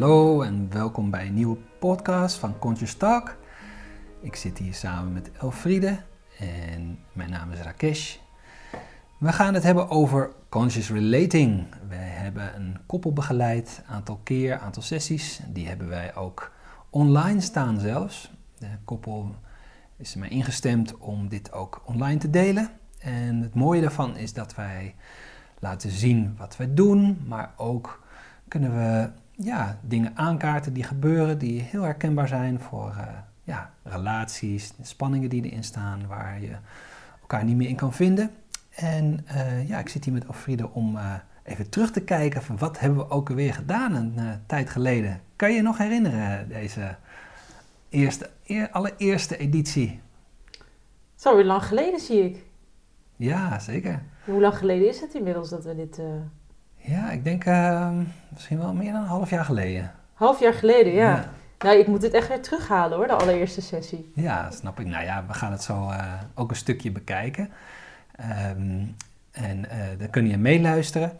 Hallo en welkom bij een nieuwe podcast van Conscious Talk. Ik zit hier samen met Elfriede en mijn naam is Rakesh. We gaan het hebben over conscious relating. We hebben een koppel begeleid, aantal keer, aantal sessies. Die hebben wij ook online staan zelfs. De koppel is mij ingestemd om dit ook online te delen. En het mooie daarvan is dat wij laten zien wat wij doen, maar ook kunnen we ja, dingen aankaarten die gebeuren, die heel herkenbaar zijn voor uh, ja, relaties, spanningen die erin staan, waar je elkaar niet meer in kan vinden. En uh, ja, ik zit hier met Alfriede om uh, even terug te kijken van wat hebben we ook alweer gedaan een tijd geleden. Kan je je nog herinneren, deze eerste, eer, allereerste editie? Het is alweer lang geleden, zie ik. Ja, zeker. Hoe lang geleden is het inmiddels dat we dit... Ja, ik denk uh, misschien wel meer dan een half jaar geleden. Half jaar geleden, ja. ja. Nou, ik moet het echt weer terughalen hoor, de allereerste sessie. Ja, snap ik. Nou ja, we gaan het zo uh, ook een stukje bekijken. Um, en uh, dan kun je meeluisteren.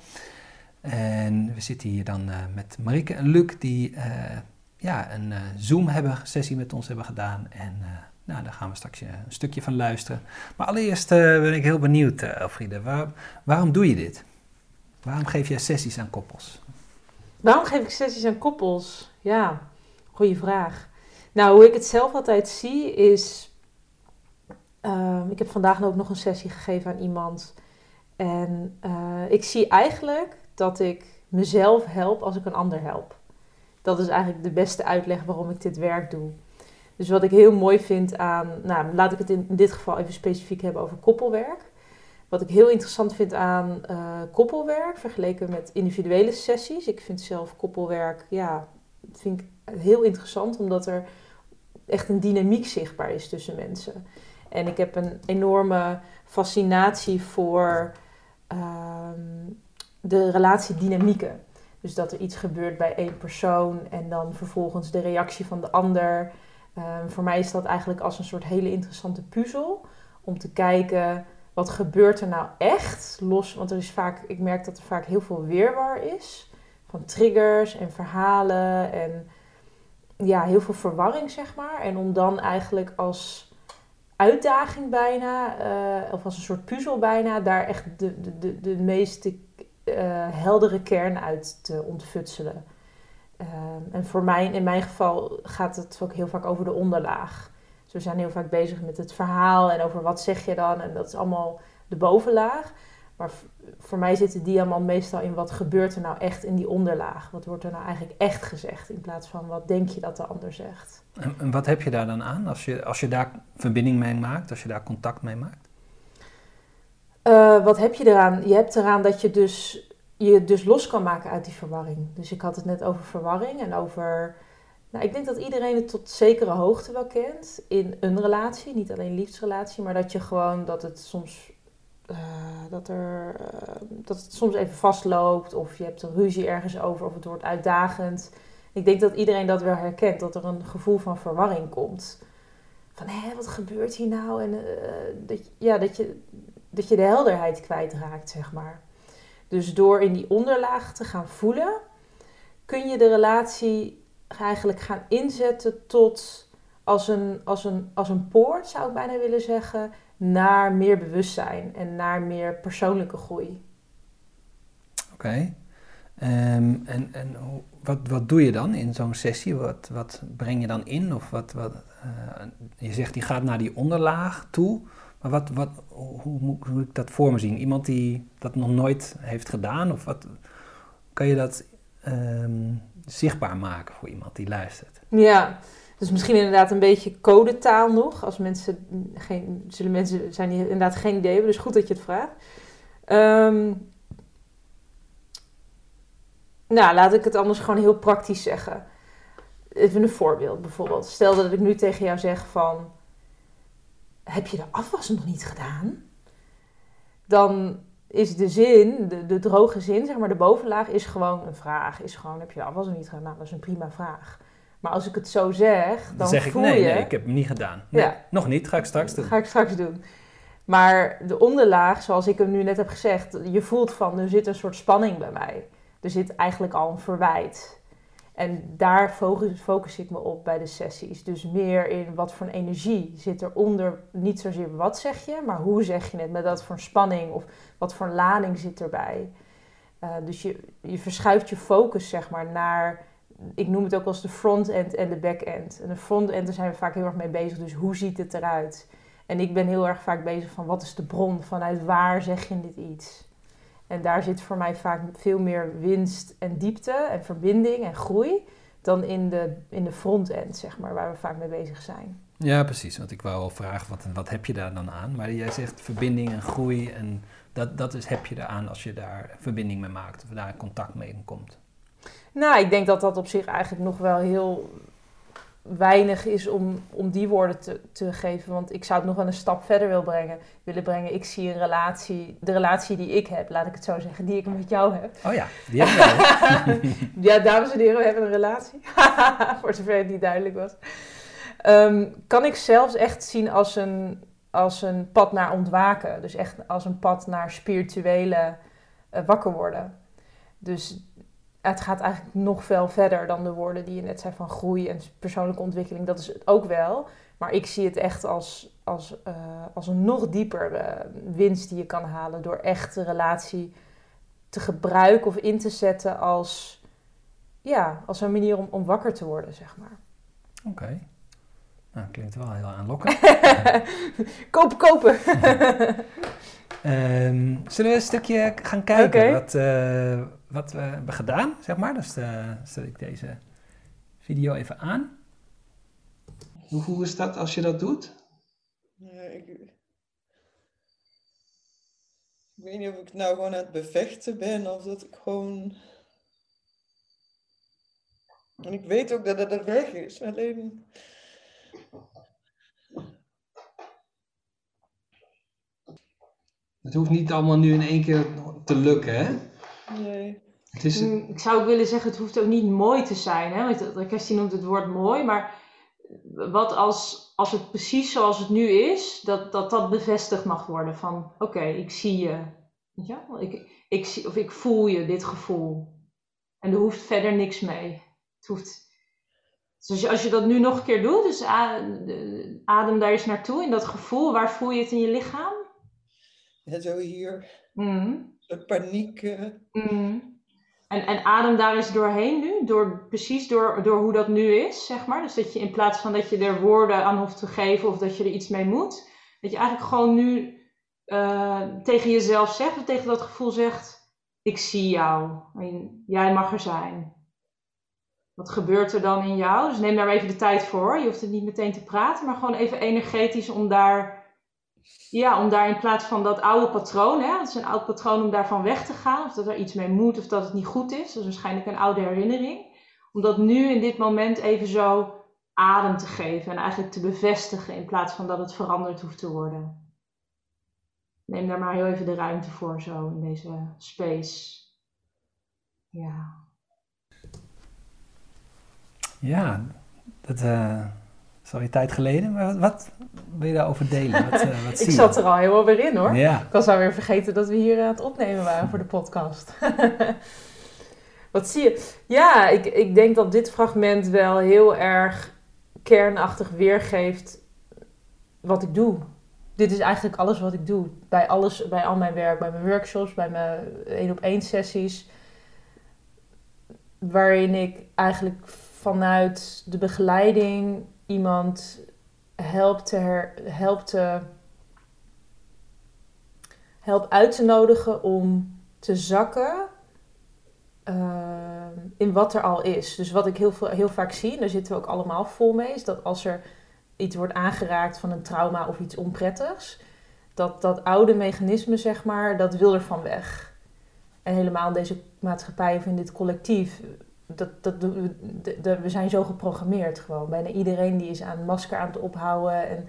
En we zitten hier dan uh, met Marike en Luc, die ja, een Zoom-sessie met ons hebben gedaan. En nou, daar gaan we straks een stukje van luisteren. Maar allereerst ben ik heel benieuwd, Elfriede. Waar, waarom doe je dit? Waarom geef jij sessies aan koppels? Waarom geef ik sessies aan koppels? Ja, goede vraag. Nou, hoe ik het zelf altijd zie is. Uh, ik heb vandaag ook nog een sessie gegeven aan iemand. En uh, ik zie eigenlijk dat ik mezelf help als ik een ander help. Dat is eigenlijk de beste uitleg waarom ik dit werk doe. Dus wat ik heel mooi vind aan, nou laat ik het in dit geval even specifiek hebben over koppelwerk. Wat ik heel interessant vind aan uh, koppelwerk, vergeleken met individuele sessies. Ik vind zelf koppelwerk, ja, vind ik heel interessant, omdat er echt een dynamiek zichtbaar is tussen mensen. En ik heb een enorme fascinatie voor uh, de relatiedynamieken. Dus dat er iets gebeurt bij één persoon en dan vervolgens de reactie van de ander. Uh, voor mij is dat eigenlijk als een soort hele interessante puzzel om te kijken wat gebeurt er nou echt? Los, want er is vaak, ik merk dat er vaak heel veel weerwar is. Van triggers en verhalen en ja, heel veel verwarring, zeg maar. En om dan eigenlijk als uitdaging bijna, uh, of als een soort puzzel bijna, daar echt de, de, de, de meest uh, heldere kern uit te ontfutselen. Uh, en voor mij, in mijn geval, gaat het ook heel vaak over de onderlaag. Dus we zijn heel vaak bezig met het verhaal en over wat zeg je dan. En dat is allemaal de bovenlaag. Maar voor mij zit de diamant meestal in wat gebeurt er nou echt in die onderlaag. Wat wordt er nou eigenlijk echt gezegd in plaats van wat denk je dat de ander zegt. En, en wat heb je daar dan aan als je, als je daar verbinding mee maakt, als je daar contact mee maakt? Uh, wat heb je eraan? Je hebt eraan dat je dus, je dus los kan maken uit die verwarring. Dus ik had het net over verwarring en over nou, ik denk dat iedereen het tot zekere hoogte wel kent in een relatie, niet alleen liefdesrelatie, maar dat je gewoon dat het soms uh, dat, er, uh, dat het soms even vastloopt of je hebt een ruzie ergens over of het wordt uitdagend. Ik denk dat iedereen dat wel herkent, dat er een gevoel van verwarring komt. Van hé, wat gebeurt hier nou? En uh, dat, ja, dat, je, dat je de helderheid kwijtraakt, zeg maar. Dus door in die onderlaag te gaan voelen, kun je de relatie eigenlijk gaan inzetten tot als een, als, een, als een poort, zou ik bijna willen zeggen, naar meer bewustzijn en naar meer persoonlijke groei. Oké. Ehm, en en wat, wat doe je dan in zo'n sessie? Wat, wat breng je dan in? Of wat, wat, uh, je zegt die gaat naar die onderlaag toe. Maar wat, wat, hoe, hoe moet ik dat voor me zien? Iemand die dat nog nooit heeft gedaan? Of wat kan je dat um, zichtbaar maken voor iemand die luistert. Ja, dus misschien inderdaad een beetje codetaal nog. Als mensen geen, zullen mensen zijn die inderdaad geen idee hebben, dus goed dat je het vraagt. Um, nou, laat ik het anders gewoon heel praktisch zeggen. Even een voorbeeld bijvoorbeeld. Stel dat ik nu tegen jou zeg van... Heb je de afwas nog niet gedaan? Dan is de zin, de, de droge zin, zeg maar, de bovenlaag is gewoon een vraag. Is gewoon, heb je de afwas nog niet gedaan? Nou, dat is een prima vraag. Maar als ik het zo zeg, dan, dan zeg ik voel nee, je... nee, ik heb hem niet gedaan. Nee, ja. Nog niet, ga ik straks doen. Ga ik straks doen. Maar de onderlaag, zoals ik hem nu net heb gezegd, je voelt van, er zit een soort spanning bij mij. Er zit eigenlijk al een verwijt. En daar focus, ik me op bij de sessies. Dus meer in wat voor energie zit eronder. Niet zozeer wat zeg je, maar hoe zeg je het. Met dat voor spanning of wat voor lading zit erbij. Uh, dus je, je verschuift je focus zeg maar naar ik noem het ook als de front-end en de back-end. En de front-end, daar zijn we vaak heel erg mee bezig. Dus hoe ziet het eruit? En ik ben heel erg vaak bezig van wat is de bron? Vanuit waar zeg je dit iets? En daar zit voor mij vaak veel meer winst en diepte en verbinding en groei dan in de, in de front-end, zeg maar, waar we vaak mee bezig zijn. Ja, precies. Want ik wou al vragen, wat, wat heb je daar dan aan? Maar jij zegt verbinding en groei en dat, dat is, heb je eraan als je daar verbinding mee maakt of daar contact mee komt. Nou, ik denk dat dat op zich eigenlijk nog wel heel weinig is om, om die woorden te, te geven. Want ik zou het nog wel een stap verder wil brengen, willen brengen. Ik zie een relatie, de relatie die ik heb, laat ik het zo zeggen, die ik met jou heb. Oh ja, die heb ja, dames en heren, we hebben een relatie. Voor zover het niet duidelijk was. Ehm, kan ik zelfs echt zien als een, als een pad naar ontwaken. Dus echt als een pad naar spirituele uh, wakker worden. Dus het gaat eigenlijk nog veel verder dan de woorden die je net zei van groei en persoonlijke ontwikkeling. Dat is het ook wel. Maar ik zie het echt als, als, uh, als een nog diepere winst die je kan halen door echt de relatie te gebruiken of in te zetten als, ja, als een manier om, om wakker te worden, zeg maar. Oké. Nou, klinkt wel heel aanlokkend. kopen, kopen. um, zullen we een stukje gaan kijken okay. wat, uh, wat we hebben gedaan, zeg maar? Dus uh, zet ik deze video even aan. Hoe, hoe is dat als je dat doet? Ik, ik weet niet of ik nou gewoon aan het bevechten ben of dat ik gewoon. En ik weet ook dat het er weg is. Alleen. Het hoeft niet allemaal nu in één keer te lukken, hè? Nee. Het is mm, Ik zou ook willen zeggen, het hoeft ook niet mooi te zijn. Hè? Want Kirstie noemt het woord mooi, maar wat als, als het precies zoals het nu is, dat dat, dat bevestigd mag worden van oké, ik zie je. Ja? Ik, ik zie, of ik voel je, dit gevoel. En er hoeft verder niks mee. Het hoeft, dus als je dat nu nog een keer doet, dus adem daar eens naartoe in dat gevoel. Waar voel je het in je lichaam? Ja, zo hier. Mm. Paniek. Mm. En, en adem daar eens doorheen nu, door, precies door, door hoe dat nu is, zeg maar. Dus dat je in plaats van dat je er woorden aan hoeft te geven of dat je er iets mee moet, dat je eigenlijk gewoon nu uh, tegen jezelf zegt, of tegen dat gevoel zegt, ik zie jou, en jij mag er zijn. Wat gebeurt er dan in jou? Dus neem daar even de tijd voor. Je hoeft het niet meteen te praten, maar gewoon even energetisch om daar ja, om daar in plaats van dat oude patroon, hè, het is een oud patroon om daarvan weg te gaan, of dat er iets mee moet of dat het niet goed is, dat is waarschijnlijk een oude herinnering, om dat nu in dit moment even zo adem te geven en eigenlijk te bevestigen in plaats van dat het veranderd hoeft te worden. Neem daar maar heel even de ruimte voor zo in deze space. Ja. Ja, dat, uh, is een tijd geleden, maar wat, wil je daarover delen? Wat, uh, wat ik zat er al helemaal weer in hoor. Ja. Ik was alweer vergeten dat we hier aan het opnemen waren voor de podcast. wat zie je? Ja, ik, ik denk dat dit fragment wel heel erg kernachtig weergeeft wat ik doe. Dit is eigenlijk alles wat ik doe. Bij alles, bij al mijn werk, bij mijn workshops, bij mijn één op één sessies. Waarin ik eigenlijk vanuit de begeleiding iemand helpt, te helpt, te, uit te nodigen om te zakken uh, in wat er al is. Dus wat ik heel, veel, heel vaak zie, en daar zitten we ook allemaal vol mee, is dat als er iets wordt aangeraakt van een trauma of iets onprettigs, dat dat oude mechanisme, zeg maar, dat wil er van weg. En helemaal in deze maatschappij of in dit collectief dat, dat, we zijn zo geprogrammeerd gewoon. Bijna iedereen die is aan masker aan het ophouden. En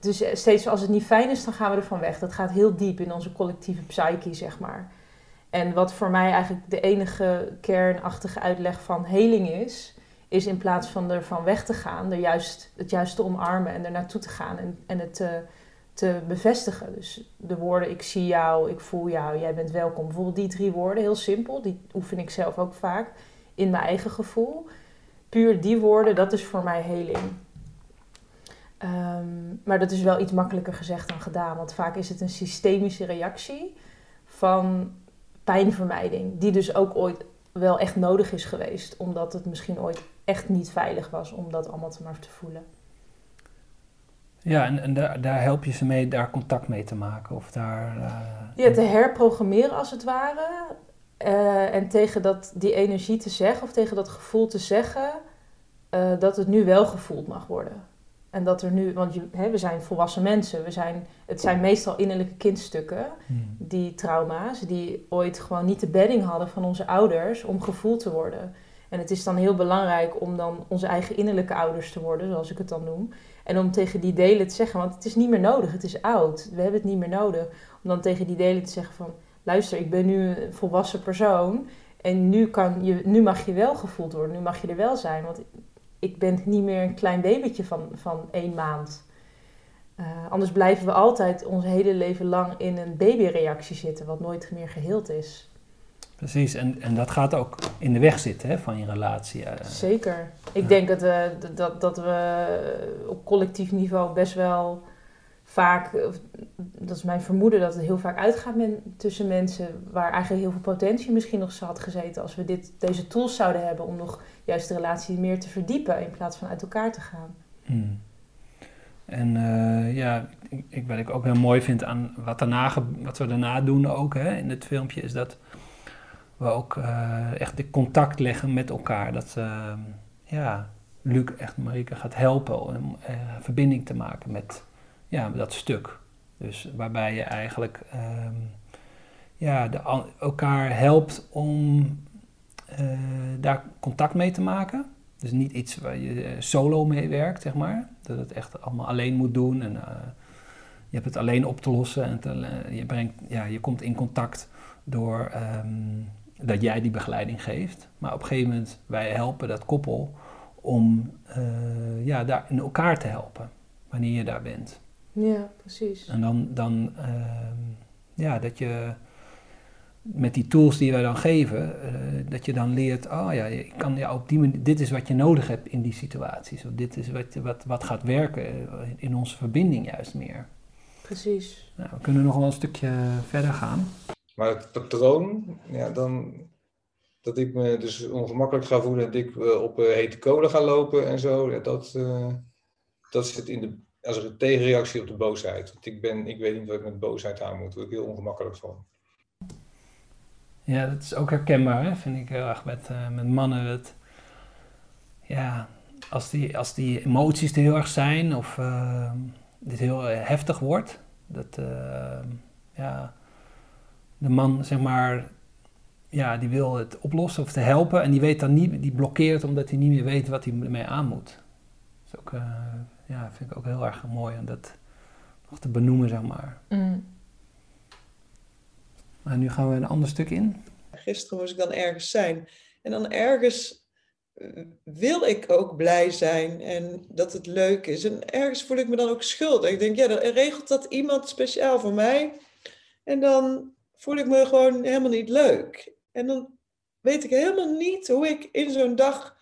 dus steeds als het niet fijn is, dan gaan we ervan weg. Dat gaat heel diep in onze collectieve psyche, zeg maar. En wat voor mij eigenlijk de enige kernachtige uitleg van heling is, is in plaats van ervan weg te gaan, er juist, het juist te omarmen en er naartoe te gaan en, en het te, te bevestigen. Dus de woorden ik zie jou, ik voel jou, jij bent welkom. Bijvoorbeeld die drie woorden, heel simpel, die oefen ik zelf ook vaak in mijn eigen gevoel. Puur die woorden, dat is voor mij heling. Ehm, maar dat is wel iets makkelijker gezegd dan gedaan. Want vaak is het een systemische reactie van pijnvermijding. Die dus ook ooit wel echt nodig is geweest. Omdat het misschien ooit echt niet veilig was om dat allemaal te maar te voelen. Ja, en, en daar, daar, help je ze mee daar contact mee te maken? Of daar, uh, ja, te herprogrammeren als het ware. Uh, en tegen dat, die energie te zeggen of tegen dat gevoel te zeggen uh, dat het nu wel gevoeld mag worden. En dat er nu, want je, hè, we zijn volwassen mensen, we zijn, het zijn meestal innerlijke kindstukken, hmm. die trauma's, die ooit gewoon niet de bedding hadden van onze ouders om gevoeld te worden. En het is dan heel belangrijk om dan onze eigen innerlijke ouders te worden, zoals ik het dan noem. En om tegen die delen te zeggen, want het is niet meer nodig, het is oud, we hebben het niet meer nodig. Om dan tegen die delen te zeggen van, luister, ik ben nu een volwassen persoon en nu, kan je, nu mag je wel gevoeld worden, nu mag je er wel zijn. Want ik ben niet meer een klein babytje van, van één maand. Uh, anders blijven we altijd ons hele leven lang in een babyreactie zitten, wat nooit meer geheeld is. Precies, en, en dat gaat ook in de weg zitten hè, van je relatie. Uh, Zeker. Ik denk dat we, dat, dat we op collectief niveau best wel vaak, dat is mijn vermoeden, dat het heel vaak uitgaat men, tussen mensen waar eigenlijk heel veel potentie misschien nog had gezeten als we dit, deze tools zouden hebben om nog juist de relatie meer te verdiepen in plaats van uit elkaar te gaan. Hmm. En uh, ja, ik, wat ik ook heel mooi vind aan wat, daarna, wat we daarna doen ook hè, in het filmpje, is dat we ook uh, echt de contact leggen met elkaar. Dat uh, ja, Luc echt Marike gaat helpen om verbinding te maken met ja, dat stuk. Dus waarbij je eigenlijk um, ja, de, elkaar helpt om uh, daar contact mee te maken. Dus niet iets waar je eh, solo mee werkt, zeg maar. Dat het echt allemaal alleen moet doen en uh, je hebt het alleen op te lossen. En je, brengt, ja, je komt in contact door um, dat jij die begeleiding geeft. Maar op een gegeven moment, wij helpen dat koppel om ja, daar in elkaar te helpen, wanneer je daar bent. Ja, precies. En dan, dan uh, ja, dat je met die tools die wij dan geven, uh, dat je dan leert, oh ja, ik kan ja, op die manier, dit is wat je nodig hebt in die situaties. Of dit is wat, wat, wat gaat werken in onze verbinding juist meer. Precies. Nou, we kunnen nog wel een stukje verder gaan. Maar het patroon, ja, dan dat ik me dus ongemakkelijk ga voelen en dat ik uh, op uh, hete kolen ga lopen en zo, ja, dat, uh, dat zit in de als een tegenreactie op de boosheid. Want ik, ben, ik weet niet wat ik met boosheid aan moet. Daar word ik heel ongemakkelijk van. Ja, dat is ook herkenbaar, hè? vind ik heel erg met, uh, met mannen. Dat, ja, als die, als die emoties er heel erg zijn of uh, dit heel heftig wordt, dat uh, ja, de man zeg maar, ja, die wil het oplossen of te helpen en die weet dan niet, die blokkeert omdat hij niet meer weet wat hij ermee aan moet. Dat is ook ja, vind ik ook heel erg mooi om dat nog te benoemen, zeg maar. Mm. Maar nu gaan we een ander stuk in. Gisteren moest ik dan ergens zijn. En dan ergens wil ik ook blij zijn en dat het leuk is. En ergens voel ik me dan ook schuldig. Ik denk, ja, dan regelt dat iemand speciaal voor mij. En dan voel ik me gewoon helemaal niet leuk. En dan weet ik helemaal niet hoe ik in zo'n dag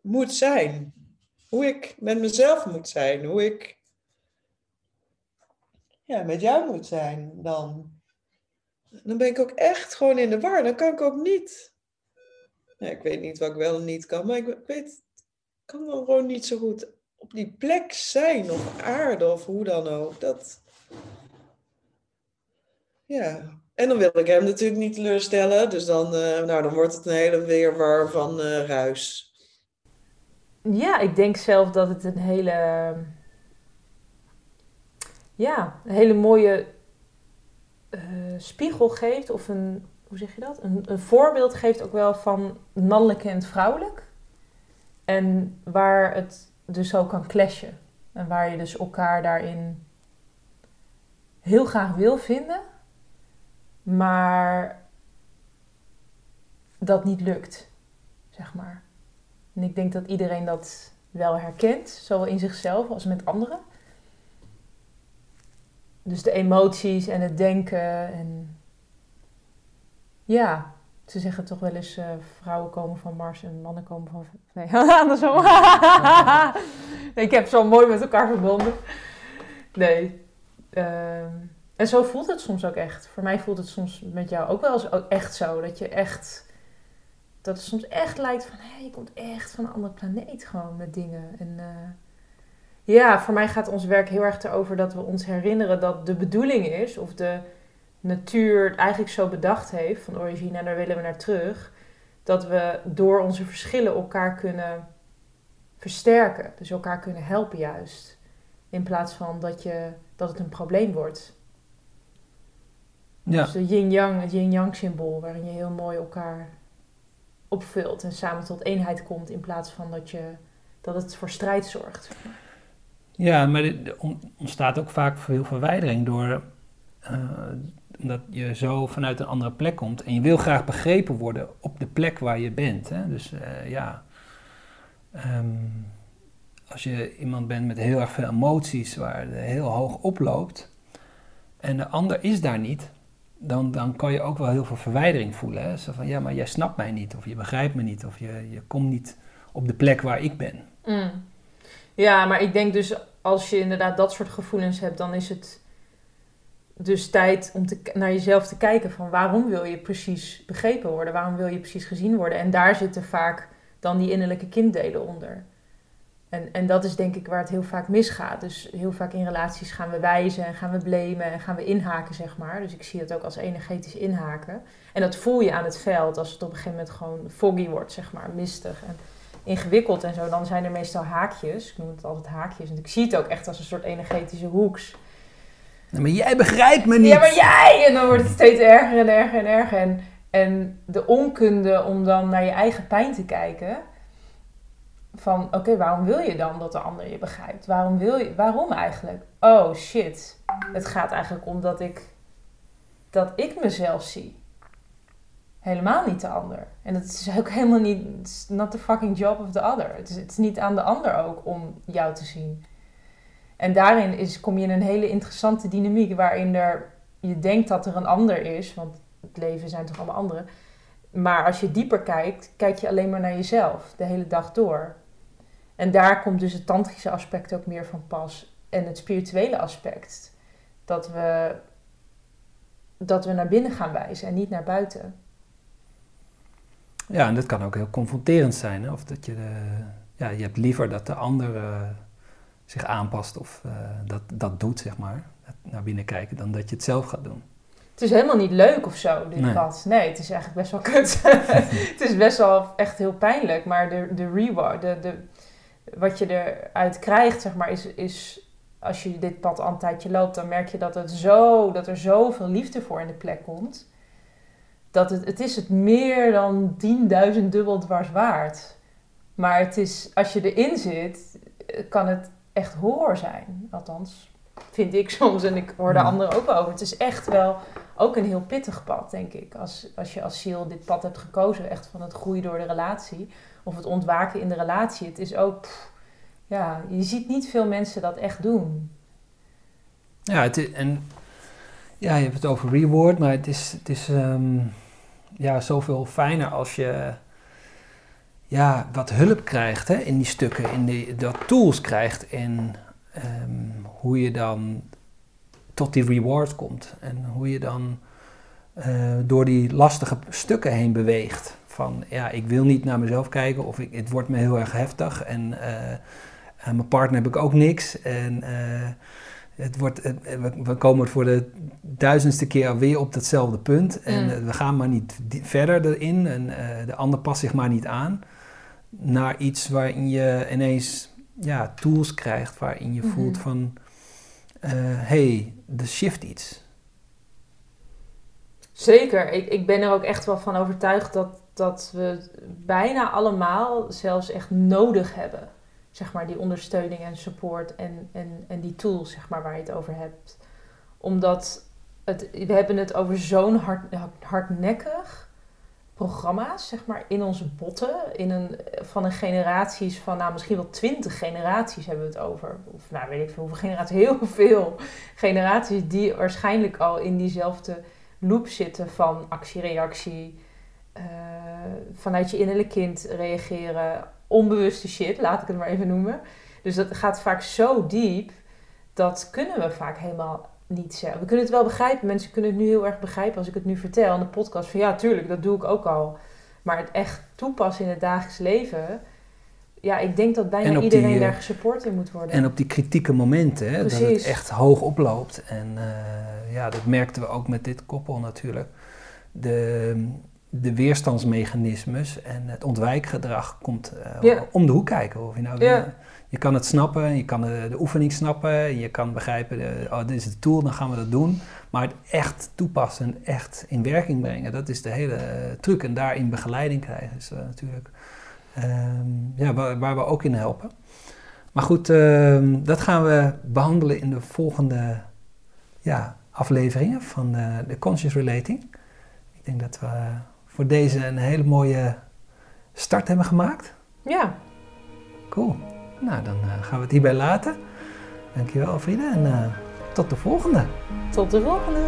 moet zijn hoe ik met mezelf moet zijn, hoe ik ja, met jou moet zijn dan. Dan ben ik ook echt gewoon in de war. Dan kan ik ook niet. Ja, ik weet niet wat ik wel en niet kan, maar ik kan dan gewoon niet zo goed op die plek zijn of aarde of hoe dan ook. Dat. Ja. En dan wil ik hem natuurlijk niet teleurstellen, dus dan, uh, nou, dan wordt het een hele weerwar van uh, ruis. Ja, ik denk zelf dat het een hele, ja, een hele mooie uh, spiegel geeft. Of een, hoe zeg je dat? Een, een voorbeeld geeft ook wel van mannelijk en vrouwelijk. En waar het dus ook kan clashen. En waar je dus elkaar daarin heel graag wil vinden. Maar dat niet lukt, zeg maar. En ik denk dat iedereen dat wel herkent, zowel in zichzelf als met anderen. Dus de emoties en het denken en ja, ze zeggen toch wel eens, eh, vrouwen komen van Mars en mannen komen van... Nee, andersom. ik heb ze al mooi met elkaar verbonden. Nee. Ehm, en zo voelt het soms ook echt. Voor mij voelt het soms met jou ook wel eens echt zo. Dat je echt... Dat het soms echt lijkt van... Hé, je komt echt van een andere planeet gewoon met dingen. En... eh, ja, voor mij gaat ons werk heel erg erover dat we ons herinneren dat de bedoeling is, of de natuur het eigenlijk zo bedacht heeft, van origine, en daar willen we naar terug, dat we door onze verschillen elkaar kunnen versterken. Dus elkaar kunnen helpen juist. In plaats van dat, je, dat het een probleem wordt. Ja. Dus de yin-yang, het yin-yang symbool, waarin je heel mooi elkaar opvult en samen tot eenheid komt, in plaats van dat, je, dat het voor strijd zorgt. Ja, maar er ontstaat ook vaak veel verwijdering door eh, omdat je zo vanuit een andere plek komt en je wil graag begrepen worden op de plek waar je bent. Hè? Dus eh, ja, ehm, als je iemand bent met heel erg veel emoties waar heel hoog oploopt en de ander is daar niet, dan, dan kan je ook wel heel veel verwijdering voelen. Hè? Zo van ja, maar jij snapt mij niet of je begrijpt me niet of je, je komt niet op de plek waar ik ben. Mm. Ja, maar ik denk dus als je inderdaad dat soort gevoelens hebt, dan is het dus tijd om te, naar jezelf te kijken van waarom wil je precies begrepen worden, waarom wil je precies gezien worden. En daar zitten vaak dan die innerlijke kinddelen onder. En, en dat is denk ik waar het heel vaak misgaat. Dus heel vaak in relaties gaan we wijzen en gaan we blamen en gaan we inhaken, zeg maar. Dus ik zie het ook als energetisch inhaken. En dat voel je aan het veld als het op een gegeven moment gewoon foggy wordt, zeg maar, mistig. En, ingewikkeld en zo, dan zijn er meestal haakjes. Ik noem het altijd haakjes. En ik zie het ook echt als een soort energetische hoeks. Maar jij begrijpt me niet. Ja, maar jij! En dan wordt het steeds erger en erger en erger. En, en de onkunde om dan naar je eigen pijn te kijken. Van, oké, waarom wil je dan dat de ander je begrijpt? Waarom wil je, waarom eigenlijk? Oh, shit. Het gaat eigenlijk om dat ik, dat ik mezelf zie. Helemaal niet de ander. En het is ook helemaal niet, not the fucking job of the other. Het is, het is niet aan de ander ook om jou te zien. En daarin is, kom je in een hele interessante dynamiek waarin er, je denkt dat er een ander is, want het leven zijn toch allemaal anderen. Maar als je dieper kijkt, kijk je alleen maar naar jezelf, de hele dag door. En daar komt dus het tantrische aspect ook meer van pas. En het spirituele aspect. Dat we, dat we naar binnen gaan wijzen en niet naar buiten. Ja, en dat kan ook heel confronterend zijn. Hè? Of dat je, de, ja, je hebt liever dat de ander uh, zich aanpast of uh, dat, dat doet, zeg maar. Naar binnen kijken, dan dat je het zelf gaat doen. Het is helemaal niet leuk of zo, dit Nee. pad. Nee, het is eigenlijk best wel kut. het is best wel echt heel pijnlijk. Maar de, de reward, de, de, wat je eruit krijgt, zeg maar, is, is... Als je dit pad al een tijdje loopt, dan merk je dat, het zo, dat er zoveel liefde voor in de plek komt. Dat het, het is het meer dan 10.000 dubbel dwars waard. Maar het is, als je erin zit, kan het echt horror zijn. Althans, vind ik soms. En ik hoor de Ja. anderen ook over. Het is echt wel ook een heel pittig pad, denk ik. Als, als je als ziel dit pad hebt gekozen, echt van het groeien door de relatie. Of het ontwaken in de relatie. Het is ook, ja, je ziet niet veel mensen dat echt doen. Ja, het en ja, je hebt het over reward, maar het is, het is ehm, ja, zoveel fijner als je ja, wat hulp krijgt hè, in die stukken, in die, dat tools krijgt in ehm, hoe je dan tot die reward komt. En hoe je dan eh, door die lastige stukken heen beweegt. Van ja, ik wil niet naar mezelf kijken of ik, het wordt me heel erg heftig en eh, aan mijn partner heb ik ook niks. En eh, het wordt, we, komen voor de duizendste keer weer op datzelfde punt. En Mm. eh, we gaan maar niet verder erin. En de ander past zich maar niet aan. Naar iets waarin je ineens ja, tools krijgt. Waarin je Mhm. voelt van... eh hey, er shift iets. Zeker. Ik, ik ben er ook echt wel van overtuigd dat, dat we bijna allemaal zelfs echt nodig hebben. Zeg maar die ondersteuning en support en, en, en die tools zeg maar, waar je het over hebt. Omdat het, we hebben het over zo'n hard, hardnekkig programma's zeg maar, in onze botten. In een, van een generaties van nou, misschien wel twintig generaties hebben we het over. Of nou weet ik veel hoeveel generaties. Heel veel generaties die waarschijnlijk al in diezelfde loop zitten van actie-reactie. Eh, vanuit je innerlijk kind reageren. Onbewuste shit, laat ik het maar even noemen. Dus dat gaat vaak zo diep, dat kunnen we vaak helemaal niet zeggen. We kunnen het wel begrijpen. Mensen kunnen het nu heel erg begrijpen als ik het nu vertel in de podcast. Van ja, tuurlijk, dat doe ik ook al. Maar het echt toepassen in het dagelijks leven. Ja, ik denk dat bijna iedereen die, eh, daar gesupport in moet worden. En op die kritieke momenten, hè, dat het echt hoog oploopt. En eh, ja, dat merkten we ook met dit koppel natuurlijk. De, de weerstandsmechanismes en het ontwijkgedrag komt eh, om de hoek kijken. Of je, nou, Ja. je kan het snappen, je kan de, de oefening snappen, je kan begrijpen, de, oh, dit is het tool, dan gaan we dat doen. Maar het echt toepassen en echt in werking brengen, dat is de hele eh, truc. En daarin begeleiding krijgen is eh, natuurlijk ehm, ja, waar, waar we ook in helpen. Maar goed, ehm, dat gaan we behandelen in de volgende ja, afleveringen van de Conscious Relating. Ik denk dat we voor deze een hele mooie start hebben gemaakt. Ja, Cool. Nou, dan eh, gaan we het hierbij laten. Dankjewel, Friede. En eh, tot de volgende. tot de volgende.